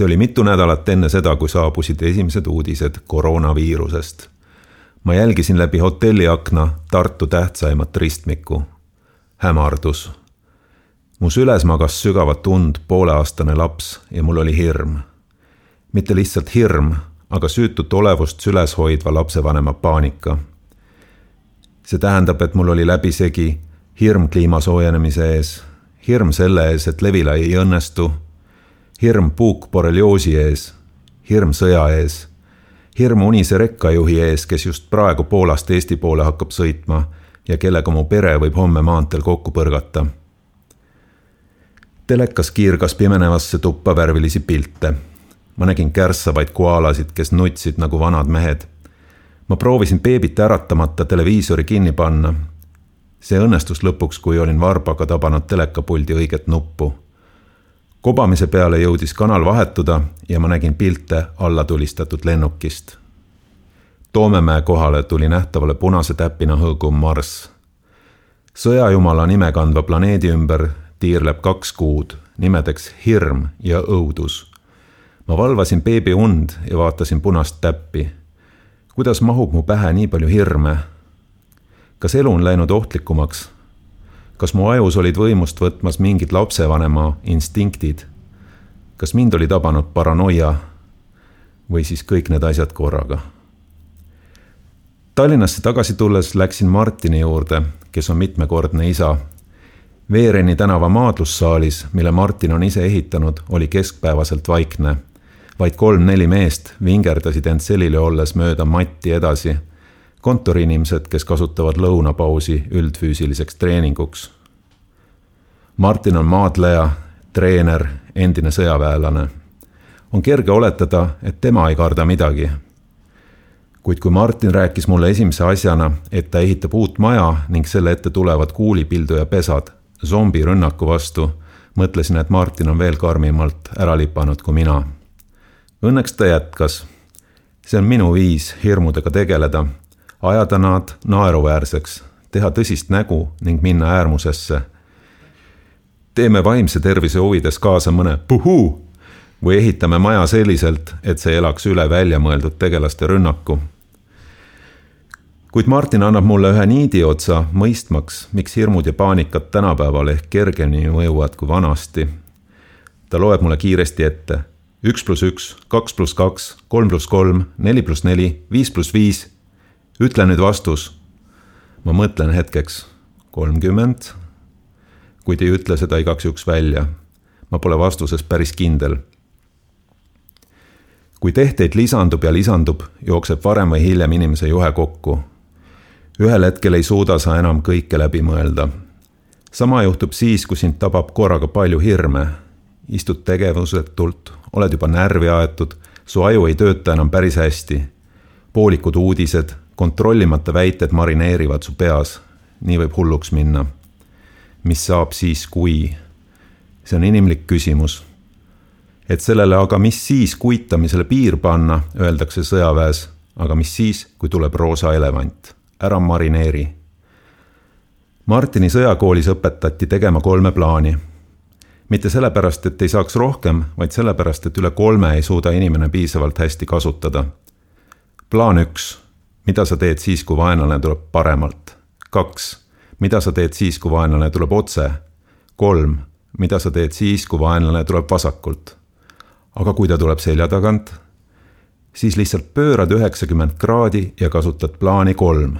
see oli mitu nädalat enne seda, kui saabusid esimesed uudised koroonaviirusest. ma jälgisin läbi hotelliakna Tartu tähtsaimat ristmikku. hämardus. mu süles magas sügavat und pooleaastane laps ja mul oli hirm. mitte lihtsalt hirm, aga süütut olevust süles hoidva lapsevanema paanika. see tähendab, et mul oli läbisegi hirm kliima soojenemise ees, hirm selle ees, et Levila ei õnnestu hirm puukborrelioosi ees, hirm sõja ees, hirm unise rekkajuhi ees, kes just praegu Poolast Eesti poole hakkab sõitma ja kellega mu pere võib homme maanteel kokku põrgata. telekas kiirgas pimenevasse tuppa värvilisi pilte. ma nägin kärssavaid koalasid, kes nutsid nagu vanad mehed. ma proovisin beebit äratamata televiisori kinni panna. see õnnestus lõpuks, kui olin varbaga tabanud telekapuldi õiget nuppu kobamise peale jõudis kanal vahetuda ja ma nägin pilte allatulistatud lennukist. Toomemäe kohale tuli nähtavale punase täpina hõõguv Marss. sõjajumala nime kandva planeedi ümber tiirleb kaks kuud nimedeks hirm ja õudus. ma valvasin beebi und ja vaatasin punast täppi. kuidas mahub mu pähe nii palju hirme? kas elu on läinud ohtlikumaks kas mu ajus olid võimust võtmas mingid lapsevanema instinktid? kas mind oli tabanud paranoia või siis kõik need asjad korraga? Tallinnasse tagasi tulles läksin Martini juurde, kes on mitmekordne isa. Veereni tänava maadlussaalis, mille Martin on ise ehitanud, oli keskpäevaselt vaikne. vaid kolm-neli meest vingerdasid end selili olles mööda matti edasi kontoriinimesed, kes kasutavad lõunapausi üldfüüsiliseks treeninguks. Martin on maadleja, treener, endine sõjaväelane. on kerge oletada, et tema ei karda midagi. kuid kui Martin rääkis mulle esimese asjana, et ta ehitab uut maja ning selle ette tulevad kuulipilduja pesad zombirünnaku vastu, mõtlesin, et Martin on veel karmimalt ära lipanud kui mina. Õnneks ta jätkas. see on minu viis hirmudega tegeleda ajada nad naeruväärseks, teha tõsist nägu ning minna äärmusesse. teeme vaimse tervise huvides kaasa mõne puhuu või ehitame maja selliselt, et see elaks üle väljamõeldud tegelaste rünnaku. kuid Martin annab mulle ühe niidi otsa, mõistmaks, miks hirmud ja paanikad tänapäeval ehk kergemini mõjuvad kui vanasti. ta loeb mulle kiiresti ette üks pluss üks, kaks pluss kaks, kolm pluss kolm, neli pluss neli, viis pluss viis ütle nüüd vastus. ma mõtlen hetkeks, kolmkümmend. kuid ei ütle seda igaks juhuks välja. ma pole vastuses päris kindel. kui tehteid lisandub ja lisandub, jookseb varem või hiljem inimese juhe kokku. ühel hetkel ei suuda sa enam kõike läbi mõelda. sama juhtub siis, kui sind tabab korraga palju hirme. istud tegevusetult, oled juba närvi aetud, su aju ei tööta enam päris hästi poolikud uudised, kontrollimata väited marineerivad su peas. nii võib hulluks minna. mis saab siis, kui? see on inimlik küsimus. et sellele aga mis siis kuitamisele piir panna, öeldakse sõjaväes, aga mis siis, kui tuleb roosa elevant, ära marineeri. Martini sõjakoolis õpetati tegema kolme plaani mitte sellepärast, et ei saaks rohkem, vaid sellepärast, et üle kolme ei suuda inimene piisavalt hästi kasutada. plaan üks mida sa teed siis, kui vaenlane tuleb paremalt? kaks, mida sa teed siis, kui vaenlane tuleb otse? kolm, mida sa teed siis, kui vaenlane tuleb vasakult? aga kui ta tuleb selja tagant? siis lihtsalt pöörad üheksakümmend kraadi ja kasutad plaani kolm.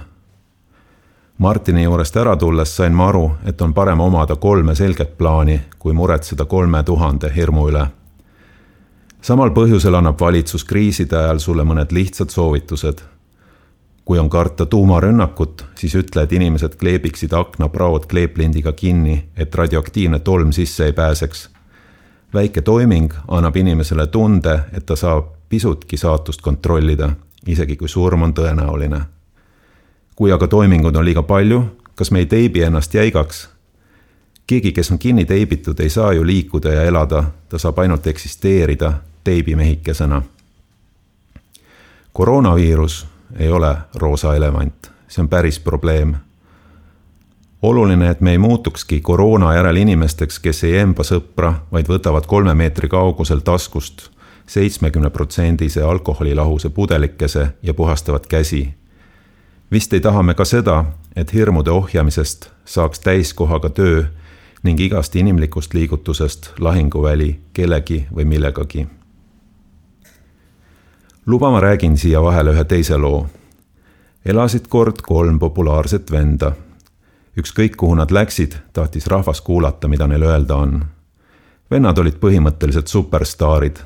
Martini juurest ära tulles sain ma aru, et on parem omada kolme selget plaani, kui muretseda kolme tuhande hirmu üle. samal põhjusel annab valitsus kriiside ajal sulle mõned lihtsad soovitused kui on karta tuumarünnakut, siis ütle, et inimesed kleebiksid aknapraod kleeplindiga kinni, et radioaktiivne tolm sisse ei pääseks. väike toiming annab inimesele tunde, et ta saab pisutki saatust kontrollida, isegi kui surm on tõenäoline. kui aga toimingud on liiga palju, kas me ei teibi ennast jäigaks? keegi, kes on kinni teibitud, ei saa ju liikuda ja elada, ta saab ainult eksisteerida teibimehikesena. koroonaviirus ei ole roosa elevant, see on päris probleem. oluline, et me ei muutukski koroona järel inimesteks, kes ei emba sõpra, vaid võtavad kolme meetri kaugusel taskust seitsmekümne protsendise alkoholilahuse pudelikese ja puhastavad käsi. vist ei taha me ka seda, et hirmude ohjamisest saaks täiskohaga töö ning igast inimlikust liigutusest lahinguväli kellegi või millegagi. Luba ma räägin siia vahele ühe teise loo. elasid kord kolm populaarset venda. ükskõik kuhu nad läksid, tahtis rahvas kuulata, mida neil öelda on. vennad olid põhimõtteliselt superstaarid.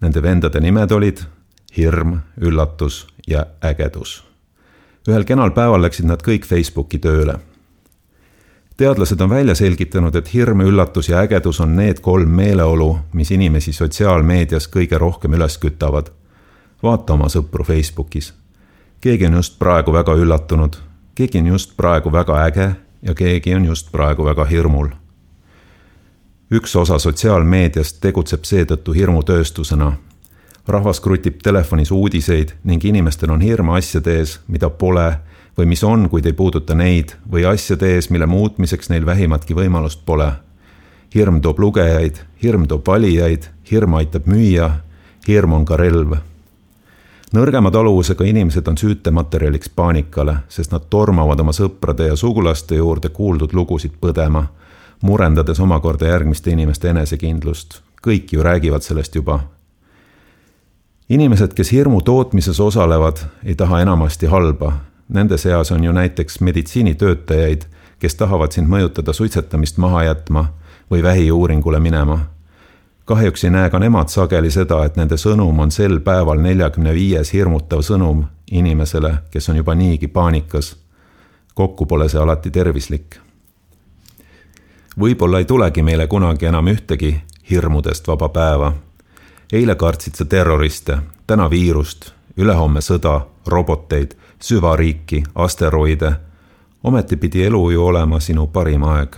Nende vendade nimed olid hirm, üllatus ja ägedus. ühel kenal päeval läksid nad kõik Facebooki tööle teadlased on välja selgitanud, et hirm, üllatus ja ägedus on need kolm meeleolu, mis inimesi sotsiaalmeedias kõige rohkem üles kütavad. Vaata oma sõpru Facebookis. keegi on just praegu väga üllatunud, keegi on just praegu väga äge ja keegi on just praegu väga hirmul. üks osa sotsiaalmeediast tegutseb seetõttu hirmutööstusena. rahvas krutib telefonis uudiseid ning inimestel on hirm asjade ees, mida pole või mis on, kuid ei puuduta neid või asjade ees, mille muutmiseks neil vähimatki võimalust pole. hirm toob lugejaid, hirm toob valijaid, hirm aitab müüa, hirm on ka relv. Nõrgema taluvusega inimesed on süütematerjaliks paanikale, sest nad tormavad oma sõprade ja sugulaste juurde kuuldud lugusid põdema, murendades omakorda järgmiste inimeste enesekindlust. kõik ju räägivad sellest juba inimesed, kes hirmu tootmises osalevad, ei taha enamasti halba Nende seas on ju näiteks meditsiinitöötajaid, kes tahavad sind mõjutada suitsetamist maha jätma või vähiuuringule minema. Kahjuks ei näe ka nemad sageli seda, et nende sõnum on sel päeval neljakümne viies hirmutav sõnum inimesele, kes on juba niigi paanikas. kokku pole see alati tervislik. võib-olla ei tulegi meile kunagi enam ühtegi hirmudest vaba päeva. eile kartsid sa terroriste, täna viirust, ülehomme sõda, roboteid süvariiki, asteroide. ometi pidi elu ju olema sinu parim aeg.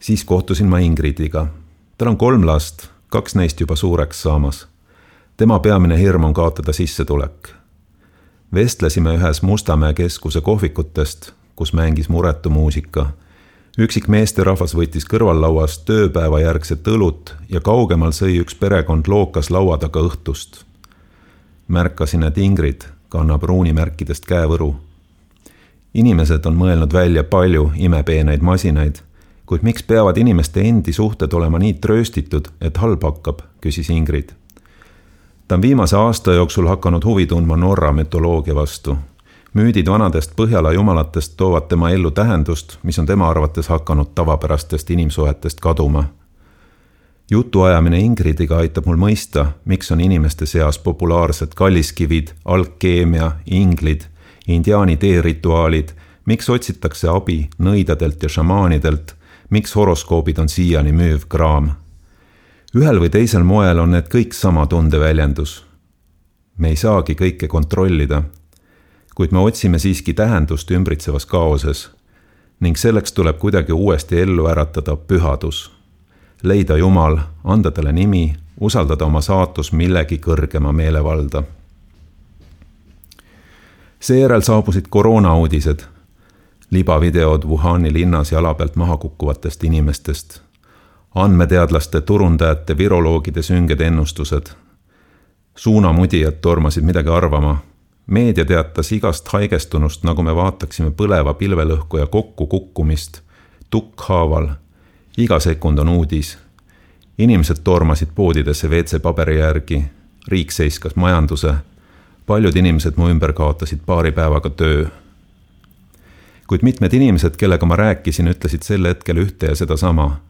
siis kohtusin ma Ingridiga. Tal on kolm last, kaks neist juba suureks saamas. tema peamine hirm on kaotada sissetulek. vestlesime ühes Mustamäe keskuse kohvikutest, kus mängis muretu muusika üksik meesterahvas võttis kõrvallauas tööpäeva järgset õlut ja kaugemal sõi üks perekond lookas laua taga õhtust. märkasin, et Ingrid kannab ruunimärkidest käevõru. inimesed on mõelnud välja palju imepeeneid masinaid, kuid miks peavad inimeste endi suhted olema nii trööstitud, et halb hakkab, küsis Ingrid. ta on viimase aasta jooksul hakanud huvi tundma Norra mütoloogia vastu. müüdid vanadest Põhjala jumalatest toovad tema ellu tähendust, mis on tema arvates hakanud tavapärastest inimsuhetest kaduma jutuajamine Ingridiga aitab mul mõista, miks on inimeste seas populaarsed kalliskivid, alkeemia, inglid, indiaani teerituaalid, miks otsitakse abi nõidadelt ja šamaanidelt, miks horoskoobid on siiani müüv kraam. ühel või teisel moel on need kõik sama tundeväljendus. me ei saagi kõike kontrollida, kuid me otsime siiski tähendust ümbritsevas kaoses ning selleks tuleb kuidagi uuesti ellu äratada pühadus leida Jumal, anda talle nimi, usaldada oma saatus millegi kõrgema meelevalda. seejärel saabusid koroonauudised, libavideod Wuhani linnas jala pealt maha kukkuvatest inimestest, andmeteadlaste, turundajate, viroloogide sünged ennustused. suunamudijad tormasid midagi arvama meedia teatas igast haigestunust, nagu me vaataksime põleva pilvelõhkuja kokkukukkumist tukkhaaval iga sekund on uudis. inimesed tormasid poodidesse WC-paberi järgi, riik seiskas majanduse, paljud inimesed mu ümber kaotasid paari päevaga töö. Kuid mitmed inimesed, kellega ma rääkisin, ütlesid sel hetkel ühte ja sedasama.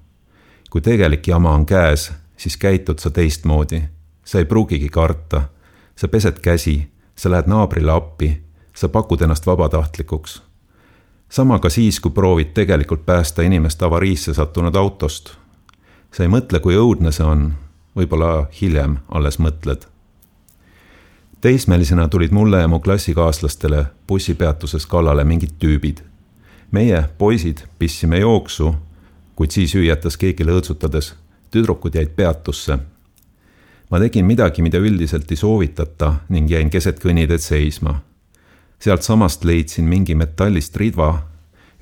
kui tegelik jama on käes, siis käitud sa teistmoodi. sa ei pruugigi karta. sa pesed käsi, sa lähed naabrile appi, sa pakud ennast vabatahtlikuks sama ka siis, kui proovid tegelikult päästa inimest avariisse sattunud autost. sa ei mõtle, kui õudne see on, võib-olla hiljem alles mõtled. teismelisena tulid mulle ja mu klassikaaslastele bussipeatuses kallale mingid tüübid. Meie, poisid, pistsime jooksu, kuid siis hüüatas keegi lõõtsutades, tüdrukud jäid peatusse. ma tegin midagi, mida üldiselt ei soovitata ning jäin keset kõnniteed seisma sealtsamast leidsin mingi metallist ridva.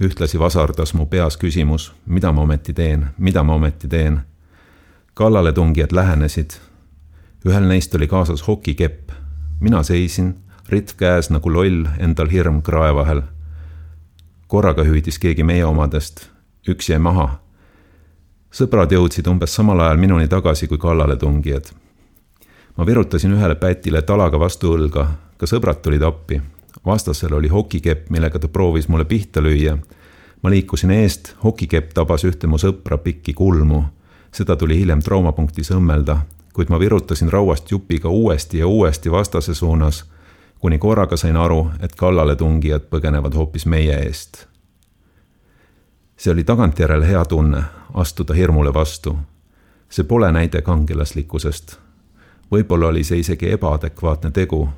ühtlasi vasardas mu peas küsimus, mida ma ometi teen, mida ma ometi teen. kallaletungijad lähenesid, ühel neist oli kaasas hokikepp. mina seisin, ritv käes nagu loll, endal hirm krae vahel. Korraga hüüdis keegi meie omadest, üks jäi maha. sõbrad jõudsid umbes samal ajal minuni tagasi kui kallaletungijad. ma virutasin ühele pätile talaga vastu õlga, ka sõbrad tulid appi. vastasel oli hokikepp, millega ta proovis mulle pihta lüüa ma liikusin eest, hokikepp tabas ühte mu sõpra pikki kulmu. seda tuli hiljem traumapunktis õmmelda, kuid ma virutasin rauast jupiga uuesti ja uuesti vastase suunas, kuni korraga sain aru, et kallaletungijad põgenevad hoopis meie eest. see oli tagantjärele hea tunne, astuda hirmule vastu. see pole näide kangelaslikkusest. võib-olla oli see isegi ebaadekvaatne tegu.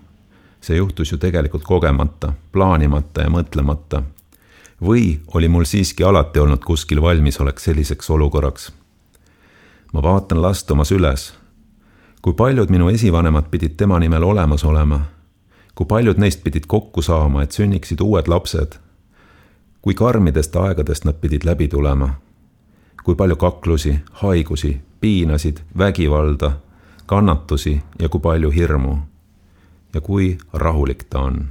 see juhtus ju tegelikult kogemata, plaanimata ja mõtlemata või oli mul siiski alati olnud kuskil valmisolek selliseks olukorraks? ma vaatan last oma süles. kui paljud minu esivanemad pidid tema nimel olemas olema? Kui paljud neist pidid kokku saama, et sünniksid uued lapsed? kui karmidest aegadest nad pidid läbi tulema? kui palju kaklusi, haigusi, piinasid, vägivalda, kannatusi ja kui palju hirmu? ja kui rahulik ta on?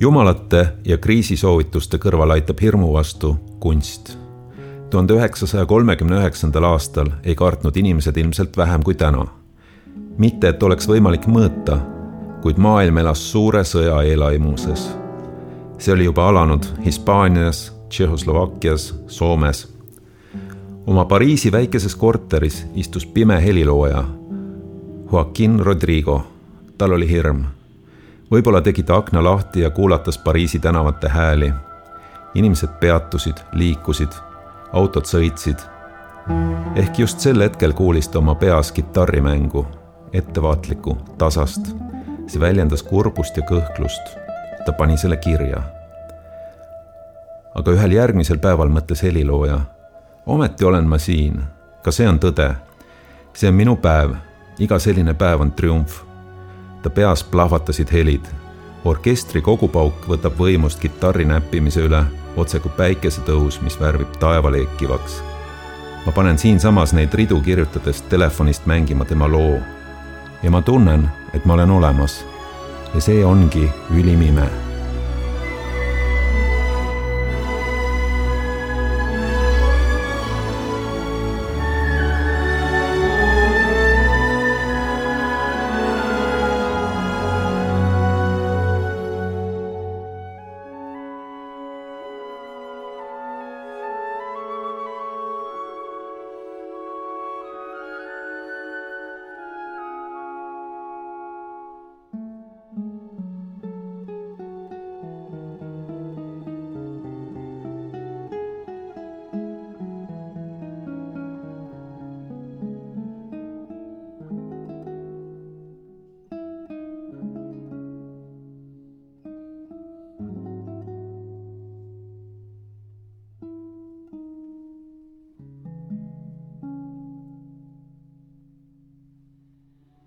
jumalate ja kriisisoovituste kõrval aitab hirmu vastu kunst. Tuhande üheksasaja kolmekümne üheksandal aastal ei kartnud inimesed ilmselt vähem kui täna. mitte, et oleks võimalik mõõta, kuid maailm elas suure sõja eelaimuses. see oli juba alanud Hispaanias, Tšehhoslovakkias, Soomes. oma Pariisi väikeses korteris istus pime helilooja Joaquin Rodrigo. tal oli hirm võib-olla tegi ta akna lahti ja kuulatas Pariisi tänavate hääli. inimesed peatusid, liikusid, autod sõitsid. ehk just sel hetkel kuulis ta oma peas kitarrimängu, ettevaatlikku, tasast. see väljendas kurbust ja kõhklust. ta pani selle kirja. aga ühel järgmisel päeval mõtles helilooja. ometi olen ma siin, ka see on tõde. see on minu päev, iga selline päev on triumf ta peas plahvatasid helid. orkestri kogupauk võtab võimust kitarri näppimise üle, otse kui päikesetõus, mis värvib taeva leekivaks. ma panen siinsamas neid ridu kirjutades telefonist mängima tema loo. ja ma tunnen, et ma olen olemas. ja see ongi ülim ime